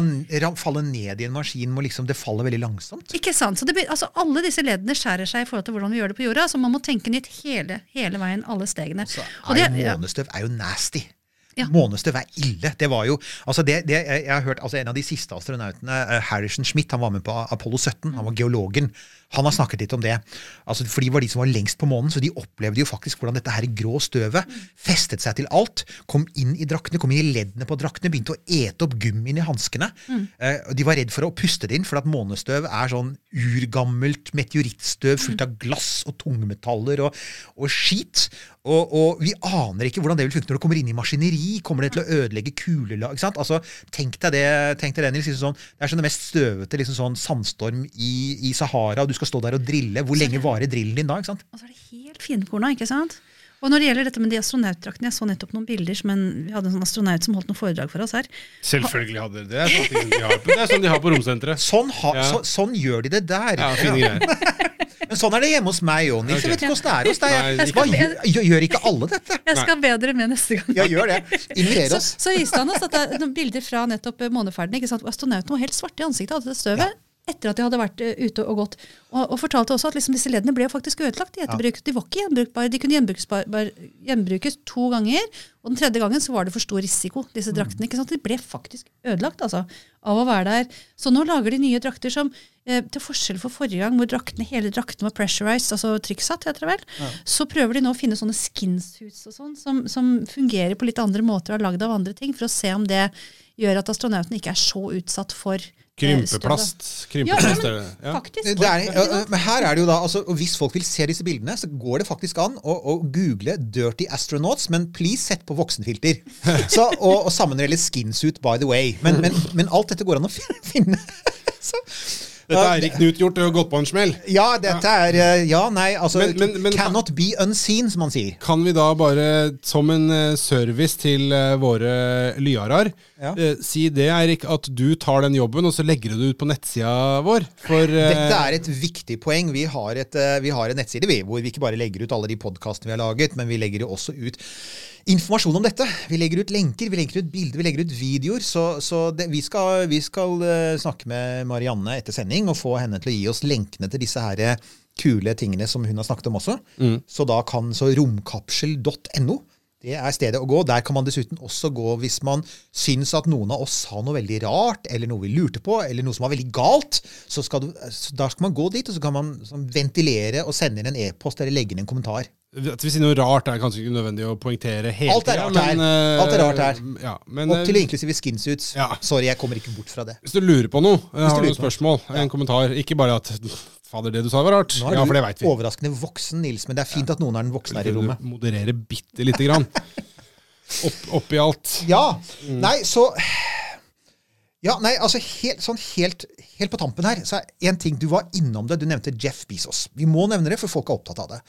skal falle ned i en maskin, må liksom, det faller veldig langsomt. Ikke sant? Så det, blir- altså Alle disse leddene skjærer seg i forhold til hvordan vi gjør det på jorda. Så man må tenke nytt hele, hele veien, alle stegene. Så Og er det- jo månestøv er jo nasty. Ja. Månestøv er ille. Det var jo, altså det, det, jeg jeg har hørt, altså En av de siste astronautene, eh, Harrison Schmidt, han var med på Apollo 17. Han var geologen. Han har snakket litt om det. Altså, for De var de som var lengst på månen, så de opplevde jo faktisk hvordan dette her grå støvet festet seg til alt. Kom inn i draktene, kom inn i leddene på draktene, begynte å ete opp gummien i hanskene. Eh, og de var redd for å puste det inn, for at månestøv er sånn urgammelt meteorittstøv fullt av glass og tungmetaller og, og skit. Og, og vi aner ikke hvordan det vil funke når det kommer inn i maskineri. Kommer det til å ødelegge kulelag? ikke sant? Altså, Tenk deg det, tenk deg det, Nils. Liksom sånn, det er sånn det mest støvete liksom sånn sandstorm i, i Sahara, og du skal stå der og drille. Hvor lenge varer drillen din da? ikke sant? Og så er det helt finkorna, ikke sant? Og når det gjelder dette med de astronautdraktene, jeg så nettopp noen bilder som en, vi hadde en sånn astronaut som holdt noen foredrag for oss her. Selvfølgelig hadde dere det. Det er sånn de har det er sånn de har på romsenteret. Sånn, ha, Ja. så, sånn gjør de det der. Ja, fine greier. Men sånn er det hjemme hos meg òg, Nils. Jeg vet ikke hvordan det er hos deg. Hva, gjør, gjør- ikke alle dette? Jeg skal be dere med neste gang. Ja, gjør det. Inviter Så, oss. så viste han oss at det er noen bilder fra nettopp eh, måneferden. ikke sant? Astronauten var helt svart i ansiktet hadde det støvet. Etter at de hadde vært eh, ute og gått. Og, og fortalte også at liksom disse leddene ble faktisk ødelagt i etterbruk. De var ikke gjenbrukbare. De kunne gjenbrukes, gjenbrukes to ganger. Og den tredje gangen så var det for stor risiko. disse draktene, ikke sant? De ble faktisk ødelagt altså, av å være der. Så nå lager de nye drakter som eh, til forskjell for forrige gang, hvor draktene, hele draktene var pressurized, altså trykksatt, heter det vel, så prøver de nå å finne sånne skinsuits og sånn, som, som fungerer på litt andre måter og er lagd av andre ting, for å se om det gjør at astronautene ikke er så utsatt for eh, Krympeplast. Ja, men, er. Ja. faktisk. Det er, ja, ja, men her er det jo da, altså, Hvis folk vil se disse bildene, så går det faktisk an å, å google 'dirty astronauts', men please sett på voksenfilter. Så, og, og sammenrelle skinsuit, by the way. Men, men, men alt dette går an å finne. Så, Dette er Erik Knut gjort og gått på en smell. ja, dette er eh, Ja, nei, altså Men- men- men- Cannot be unseen, som man sier. Kan vi da bare, som en eh, service til eh, våre lyarar, Ja. si det, Eirik, at du tar den jobben, og så legger du det ut på nettsida vår? For Dette er et viktig poeng. Vi har, et, vi har en nettside vi, hvor vi ikke bare legger ut alle de podkastene vi har laget, men vi legger jo også ut informasjon om dette. Vi legger ut lenker, vi legger ut bilder, vi legger ut videoer. Så, så det, vi skal, vi skal eh, snakke med Marianne etter sending og få henne til å gi oss lenkene til disse her eh, kule tingene som hun har snakket om også. Så da kan så romkapsel.no det er stedet å gå. Der kan man dessuten også gå hvis man syns at noen av oss sa noe veldig rart, eller noe vi lurte på, eller noe som var veldig galt. Så skal du, så da skal man gå dit, og så kan man ventilere og sende inn en e-post eller legge inn en kommentar. At vi sier noe rart, er kanskje ikke nødvendig å poengtere hele Alt er rart her. men, eh, Alt er rart her. Ja, men Opp til eh, inklusive skinsuits. Ja. Sorry, jeg kommer ikke bort fra det. hvis du lurer på noe, eh, har du noen spørsmål, en kommentar, ikke bare at Fader, det du sa var rart. Nå er Ja, for det du vi. overraskende voksen, Nils, men det er fint at noen er den voksne her i rommet. modererer bitte lite grann. Opp, oppi alt. Ja. Nei, så Ja, nei, altså helt, sånn helt, helt på tampen her, så er en ting Du var innom det. Du nevnte Jeff Bezos. Vi må nevne det, for folk er opptatt av det.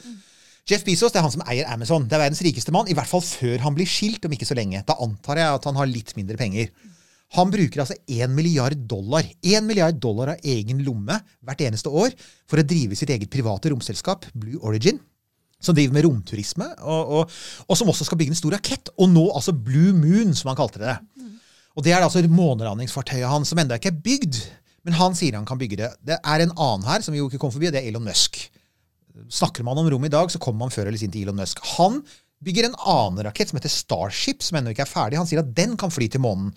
Jeff Bezos det er han som eier Amazon. Det er verdens rikeste mann, i hvert fall før han blir skilt om ikke så lenge. Da antar jeg at han har litt mindre penger. Han bruker altså 1 milliard dollar 1 milliard dollar av egen lomme hvert eneste år for å drive sitt eget private romselskap, Blue Origin. som driver med romturisme, og, og, og som også skal bygge en stor rakett. Og nå altså Blue Moon, som han kalte det. Og det er altså månelandingsfartøyet hans, som ennå ikke er bygd. Men han sier han kan bygge det. Det er en annen her som vi jo ikke kom forbi, og det er Elon Musk. Snakker man om rom i dag, så kommer man før eller siden til Elon Musk. Han bygger en annen rakett som heter Starship, som ennå ikke er ferdig. Han sier at den kan fly til månen.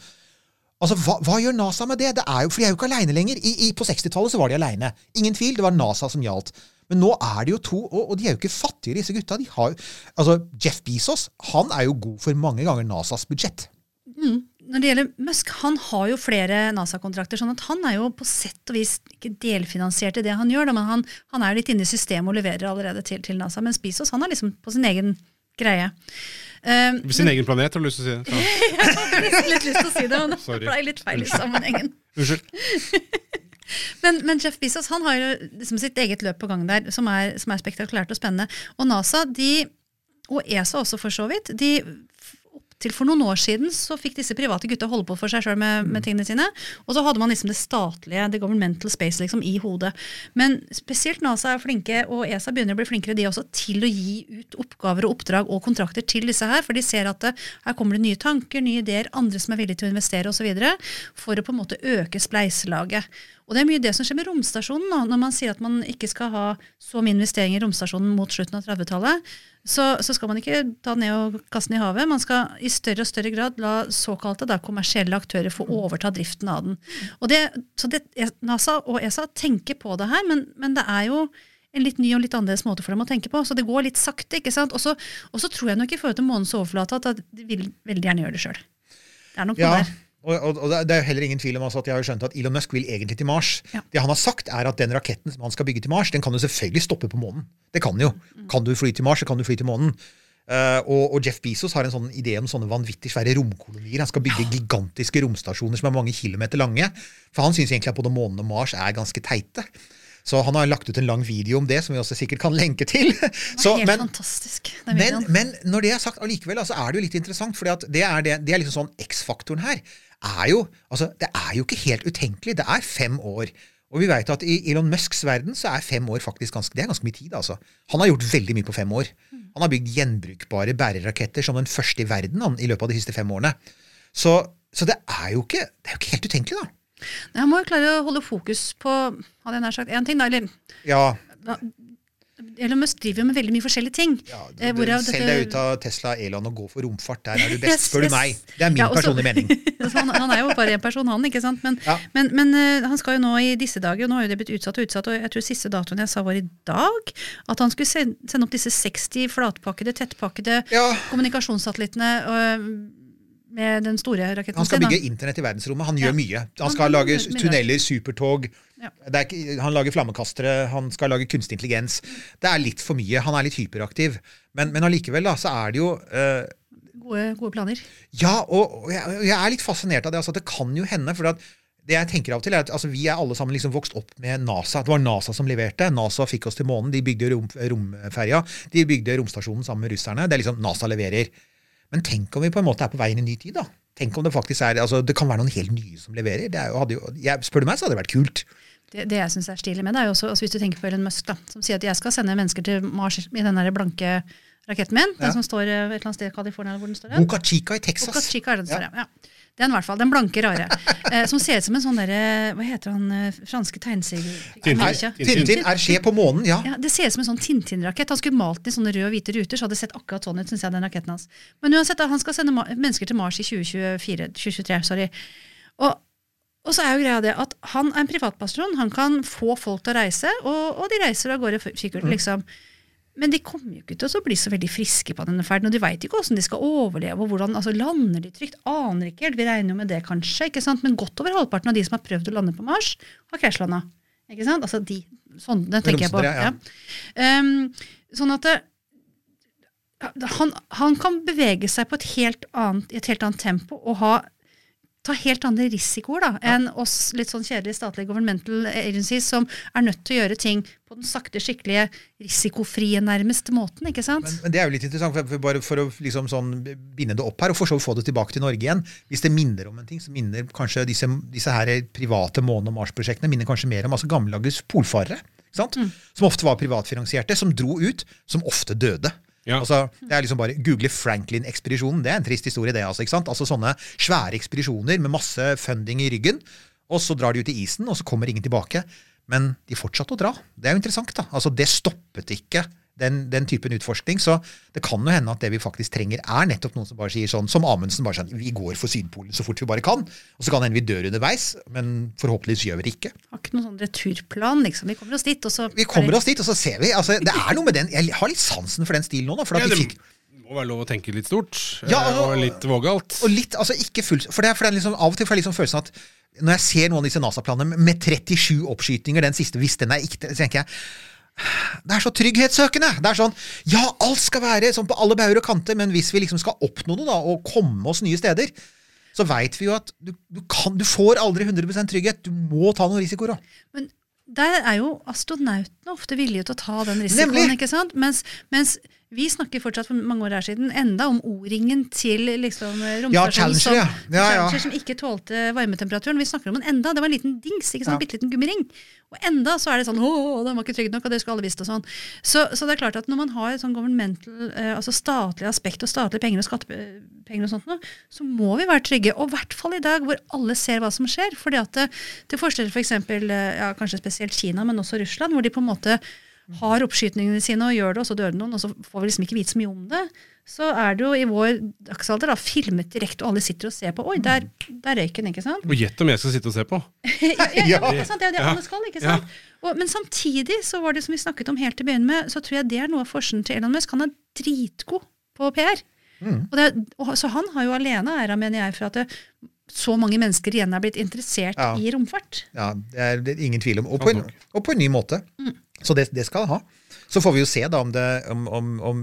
Altså, hva, hva gjør NASA med det? det jo, for de er jo ikke aleine lenger. I, i, på 60-tallet så var de aleine. Ingen tvil, det var NASA som gjaldt. Men nå er de jo to, og, og de er jo ikke fattige, disse gutta. Har, altså, Jeff Bezos han er jo god for mange ganger NASAs budsjett. Når det gjelder Musk, han har jo flere NASA-kontrakter, sånn at han er jo på sett og vis ikke delfinansiert i det han gjør, da, men han, han er litt inne i systemet og leverer allerede til, til NASA. Mens Bezos han er liksom på sin egen greie. På Sin egen planet, har du lyst til å si det? jeg hadde litt, lyst til å si det, men det ble litt feil i sammenhengen. Unnskyld. Men, men Jeff Bezos han har jo liksom sitt eget løp på gang der, som er, som er spektakulært og spennende. Og NASA, de, og ESA også for så vidt, de til for noen år siden så fikk disse private gutta holde på for seg sjøl med, med tingene sine. Og så hadde man liksom det statlige, the governmental space, liksom i hodet. Men spesielt NASA er flinke, og ESA begynner å bli flinkere de også, til å gi ut oppgaver og oppdrag og kontrakter til disse her. For de ser at det, her kommer det nye tanker, nye ideer, andre som er villige til å investere osv. For å på en måte øke spleiselaget. Og det er mye det som skjer med romstasjonen nå, når man sier at man ikke skal ha så mye investeringer i romstasjonen mot slutten av 30-tallet. Så, så skal man ikke ta den ned og kaste den i havet. Man skal i større og større grad la såkalte da, kommersielle aktører få overta driften av den. Og det, så det, NASA og ESA tenker på det her, men, men det er jo en litt ny og litt annerledes måte for dem å tenke på. Så det går litt sakte. ikke sant? Og så og så tror jeg nok i forhold til månens overflate at de vil veldig gjerne gjøre det sjøl. Det er nok Ja, noe der. Og, og, og det er jo heller ingen tvil om altså at jeg har skjønt at Elon Musk vil egentlig til Mars. Ja. Det han har sagt, er at den raketten som han skal bygge til Mars, den kan jo selvfølgelig stoppe på månen. Det kan jo. Kan du fly til Mars, så kan du fly til månen. Uh, og, og Jeff Bezos har en sånn idé om sånne vanvittig svære romkolonier. Han skal bygge gigantiske romstasjoner som er mange kilometer lange. For han syns egentlig at både månen og Mars er ganske teite. Så han har lagt ut en lang video om det, som vi også sikkert kan lenke til. Det Så, er helt men, fantastisk. men, men når det er sagt, allikevel, altså, er det jo litt interessant. For det er, det, det er liksom sånn X-faktoren her. Er jo, altså, det er jo ikke helt utenkelig. Det er fem år. Og vi vet at i Elon Musks verden så er fem år faktisk ganske, det er ganske mye tid. altså. Han har gjort veldig mye på fem år. Han har bygd gjenbrukbare bæreraketter som den første i verden han, i løpet av de siste fem årene. Så, så det, er jo ikke, det er jo ikke helt utenkelig, da. Nei, Han må jo klare å holde fokus på hadde jeg nær sagt, én ting. da, eller Ja, Elon Musk driver jo med veldig mye forskjellige ting. ja du, Eh, du, hvorav Selg deg ut av Tesla Elon og gå for romfart. Der er du Yes, best, spør du meg. Det er min Ja, også, personlige mening. Han, han er jo bare én person, han. ikke sant? Men, Ja. men, men uh, han skal jo nå i disse dager, og nå har jo det blitt utsatt og utsatt, og jeg tror siste datoen jeg sa var i dag, at han skulle sende, sende opp disse 60 flatpakkede, tettpakkede kommunikasjonssatellittene øh, med den store raketten Han skal sin, bygge internett i verdensrommet. Han Ja. gjør mye. Han skal han lage tunneler, supertog. Ja. Det ikke, han lager flammekastere, han skal lage kunstig intelligens. Det er litt for mye. Han er litt hyperaktiv. Men, men allikevel da, så er det jo uh, Gode, gode planer. Ja, og, og jeg, jeg er litt fascinert av det. altså Det kan jo hende. for at det jeg tenker av og til er at altså, Vi er alle sammen liksom vokst opp med NASA. Det var NASA som leverte. NASA fikk oss til månen. De bygde rom, romferja. De bygde romstasjonen sammen med russerne. Det er liksom NASA leverer. Men tenk om vi på en måte er på vei inn i en ny tid, da. Tenk om Det faktisk er, altså det kan være noen helt nye som leverer. Det er jo, hadde jo, jeg, spør du meg, så hadde det vært kult. Det, det jeg syns er stilig med det, er jo også, altså hvis du tenker på Elon Musk, da, som sier at jeg skal sende mennesker til Mars i den der blanke raketten min, den Ja. som står eh, et eller annet sted i California, eller hvor den står. Boca Chica i Texas. Boca Chica er den står, ja. ja. Den i hvert fall, den blanke, rare. Eh, som ser ut som en sånn derre Hva heter han eh, franske tegneserien? Tintin. Tintin er skje på månen, ja. Ja, Det ser ut som en sånn Tintin-rakett. Han skulle malt den i sånne røde og hvite ruter, så hadde det sett akkurat sånn ut, synes jeg, den raketten hans. Men uansett, da, han skal sende mennesker til Mars i 2024, 2023. sorry. Og, og så er jo greia det at han er en privatperson. Han kan få folk til å reise, og, og de reiser av gårde fikkert liksom. Men de kommer jo ikke til å bli så veldig friske på denne ferden, og de veit ikke hvordan de skal overleve. og hvordan, altså Lander de trygt? Aner ikke helt. Vi regner jo med det, kanskje. ikke sant? Men godt over halvparten av de som har prøvd å lande på Mars, har krasjlanda. Ikke sant? Altså de, sånn, den tenker jeg på. Ja. Ja. Um, sånn at det, han, han kan bevege seg på et helt annet, i et helt annet tempo og ha, ta helt andre risikoer da, enn oss litt sånn kjedelige statlige governmental agencies som er nødt til å gjøre ting på den sakte, skikkelige, risikofrie nærmeste måten. ikke sant? Men, men det er jo litt interessant, for, for bare for å liksom sånn binde det opp her, og for så vidt få det tilbake til Norge igjen. Hvis det minner om en ting, så minner kanskje disse, disse her private måne- og Mars-prosjektene minner kanskje mer om altså gammeldags polfarere. ikke sant? som ofte var privatfinansierte, som dro ut, som ofte døde. Ja. Altså, det er liksom bare Google Franklin-ekspedisjonen. Det er en trist historie, det. Altså, ikke sant? altså Sånne svære ekspedisjoner med masse funding i ryggen. Og så drar de ut i isen, og så kommer ingen tilbake. Men de fortsatte å dra. Det er jo interessant. da. Altså, Det stoppet ikke den, den typen utforskning. Så det kan jo hende at det vi faktisk trenger, er nettopp noen som bare sier sånn, som Amundsen bare sånn Vi går for Sydpolen så fort vi bare kan. Og så kan det hende vi dør underveis, men forhåpentligvis gjør vi det ikke. Har ikke noen sånn returplan, liksom. Vi kommer oss dit, og så Vi kommer oss dit, og så ser vi. altså Det er noe med den Jeg har litt sansen for den stilen nå, da. For at Ja, vi fikk må være lov å tenke litt stort, Ja, eh, og- og litt vågalt. Og litt, altså ikke fullt For, det, er- for det er liksom, av og til får jeg liksom følelsen at når jeg ser noen av disse NASA-planene med 37 oppskytinger, den siste, hvis den er ikke, så tenker jeg det er så trygghetssøkende. Det er sånn Ja, alt skal være sånn på alle bauger og kanter, men hvis vi liksom skal oppnå noe da, og komme oss nye steder, så veit vi jo at du, du, kan, du får aldri 100% trygghet. Du må ta noen risikoer òg. Men der er jo astronautene ofte villige til å ta den risikoen. Nemlig. ikke sant? Mens, mens vi snakker fortsatt for mange år her siden enda om O-ringen til liksom, romstasjonen ja, som, ja. Ja, ja. Som ikke tålte varmetemperaturen. Vi snakker om en enda. Det var en liten dings, ikke sant? Bitte liten gummiring. Og enda så er det sånn å, den var ikke trygg nok, og det skulle alle visst og sånn. Så, så det er klart at når man har et sånn governmental, eh, altså statlig aspekt og statlige penger og skattepenger og sånt noe, så må vi være trygge. Og i hvert fall i dag hvor alle ser hva som skjer. fordi at det, til forskjell for eksempel, eh, ja, kanskje spesielt Kina, men også Russland, hvor de på en måte har oppskytningene sine og gjør det, og så dør det noen, og så får vi liksom ikke vite så mye om det. Så er det jo i vår dagsalder da, filmet direkte, og alle sitter og ser på. Oi, der, der røyk den, ikke sant? Og gjett om jeg skal sitte og se på. ja, ja, ja, Ja. ikke sant? Det er det Ja. alle skal, ikke sant? Og, men samtidig så var det som vi snakket om helt til å begynne med, så tror jeg det er noe av forskjellen til Elon Musk. Han er dritgod på PR. Og det, er- og, så han har jo alene æra, mener jeg, for at det, så mange mennesker igjen er blitt interessert Ja. i romfart. Ja, det er, det er ingen tvil om. Og på en, og på en ny måte. Så det, det skal det ha. Så får vi jo se da om, det, om, om, om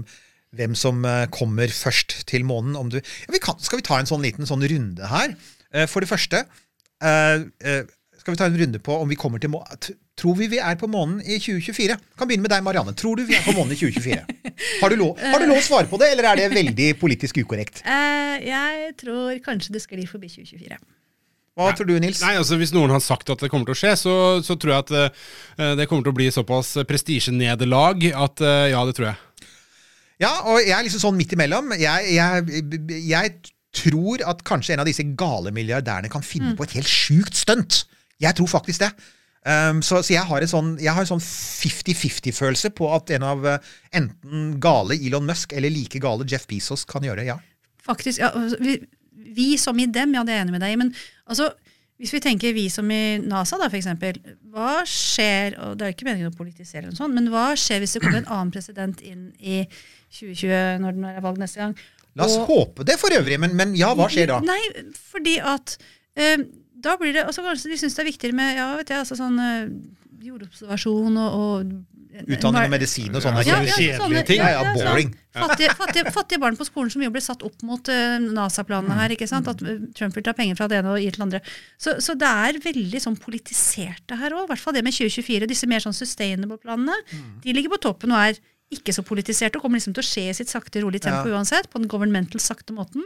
hvem som eh, kommer først til månen. Du, ja, vi kan, skal vi ta en sånn liten sånn runde her? Eh, For det første eh, skal vi ta en runde på om vi kommer til månen. Tror vi vi er på månen i 2024? Kan begynne med deg, Marianne. Tror du vi er på månen i 2024? Har du lov, har du lov å svare på det, eller er det veldig politisk ukorrekt? Jeg tror kanskje det sklir forbi 2024. Hva tror du, Nils? Nei, altså Hvis noen har sagt at det kommer til å skje, så, så tror jeg at uh, det kommer til å bli såpass prestisjenederlag at uh, ja, det tror jeg. Ja, og jeg er liksom sånn midt imellom. Jeg, jeg, jeg tror at kanskje en av disse gale milliardærene kan finne på et helt sjukt stunt. Jeg tror faktisk det. Um, så, så jeg har en sånn, jeg har en sånn 50-50-følelse på at en av eh, enten gale Elon Musk eller like gale Jeff Bezos kan gjøre det. Ja. Faktisk, ja, altså, vi, vi som i dem, ja, det er jeg enig med deg i. Men altså, hvis vi tenker vi som i NASA, da, eksempel. Hva skjer, og det er ikke meningen å politisere, eller noe sånt, men hva skjer hvis det kommer en annen president inn i 2020, når det er valg neste gang? La oss Og- håpe det for øvrig, men, men ja, hva skjer da? Nei, fordi at eh, da blir det altså Kanskje de syns det er viktigere med ja, vet jeg, altså sånn eh, jordobservasjon og, og Utdanning og medisin og sånne Ja, kjedelige ting. Ja, ja, boring. Sånn, fattige, fattige, fattige barn på skolen som jo ble satt opp mot uh, NASA-planene her. ikke sant? At eh, Trump vil ta penger fra det ene og gi til det andre. Så, så det er veldig sånn politisert det her òg. I hvert fall det med 2024. Disse mer sånn sustainable-planene. De ligger på toppen og er ikke så politiserte og kommer liksom til å skje i sitt sakte, rolig tempo Ja. uansett. På den governmental sakte måten.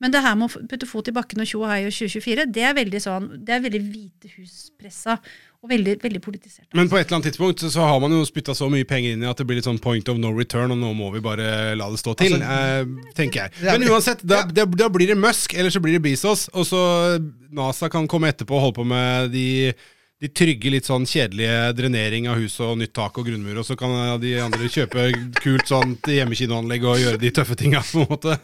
Men det her med å putte fot i bakken og tjo og hei og 2024, det er veldig sånn, det er veldig Hvite hus-pressa. Og veldig, veldig politisert. Men på et eller annet tidspunkt så har man jo spytta så mye penger inn i at det blir litt sånn point of no return, og nå må vi bare la det stå til, eh, tenker jeg. Men uansett, da, da, da blir det Musk, eller så blir det Bezos, og så NASA kan komme etterpå og holde på med de de trygge, litt sånn kjedelige drenering av hus og nytt tak og grunnmur, og så kan de andre kjøpe kult sånt hjemmekinoanlegg og gjøre de tøffe tinga, på en måte.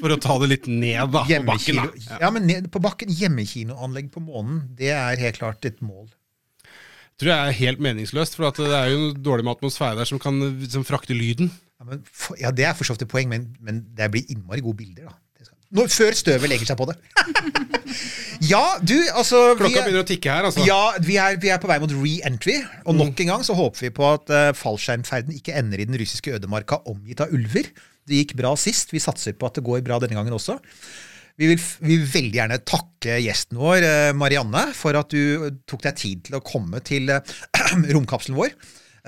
For å ta det litt ned, da. På bakken, da. ja, men ned, på bakken, hjemmekinoanlegg på månen, det er helt klart et mål. Tror jeg er helt meningsløst, for at det er jo dårlig med atmosfære der som kan som frakte lyden. Ja, men, for, ja, Det er for så vidt et poeng, men, men det blir innmari gode bilder. da. Nå, før støvet legger seg på det. ja, du, altså Klokka er- begynner å tikke her, altså. Ja, vi er, vi er på vei mot re-entry. Og nok en gang så håper vi på at uh, fallskjermferden ikke ender i den russiske ødemarka omgitt av ulver. Det gikk bra sist. Vi satser på at det går bra denne gangen også. Vi vil, vi vil veldig gjerne takke gjesten vår, eh, Marianne, for at du tok deg tid til å komme til eh, romkapselen vår.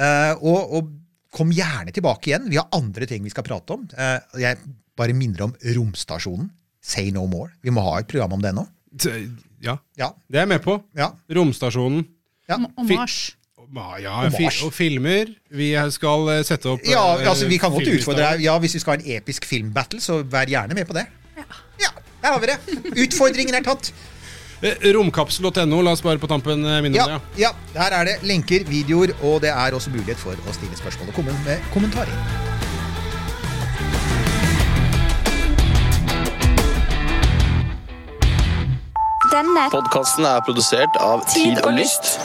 Eh, og, og kom gjerne tilbake igjen. Vi har andre ting vi skal prate om. Eh, jeg bare minner om romstasjonen. Say no more. Vi må ha et program om det nå. Ja, Ja. det er jeg med på. ja. Romstasjonen. ja. Og Mars. Ja, Og fi, Mars. og filmer. Vi skal eh, sette opp Ja, eh, altså Vi kan godt utfordre deg. Ja, Hvis vi skal ha en episk filmbattle, så vær gjerne med på det. Ja. Ja, Der har vi det. Utfordringen er tatt. Eh, Romkapsel.no, la oss bare på tampen eh, minne om Ja, det. ja, Der er det lenker, videoer, og det er også mulighet for å stille spørsmål og komme med kommentarer. Denne Podkasten er produsert av Tid Tid og. Lyst.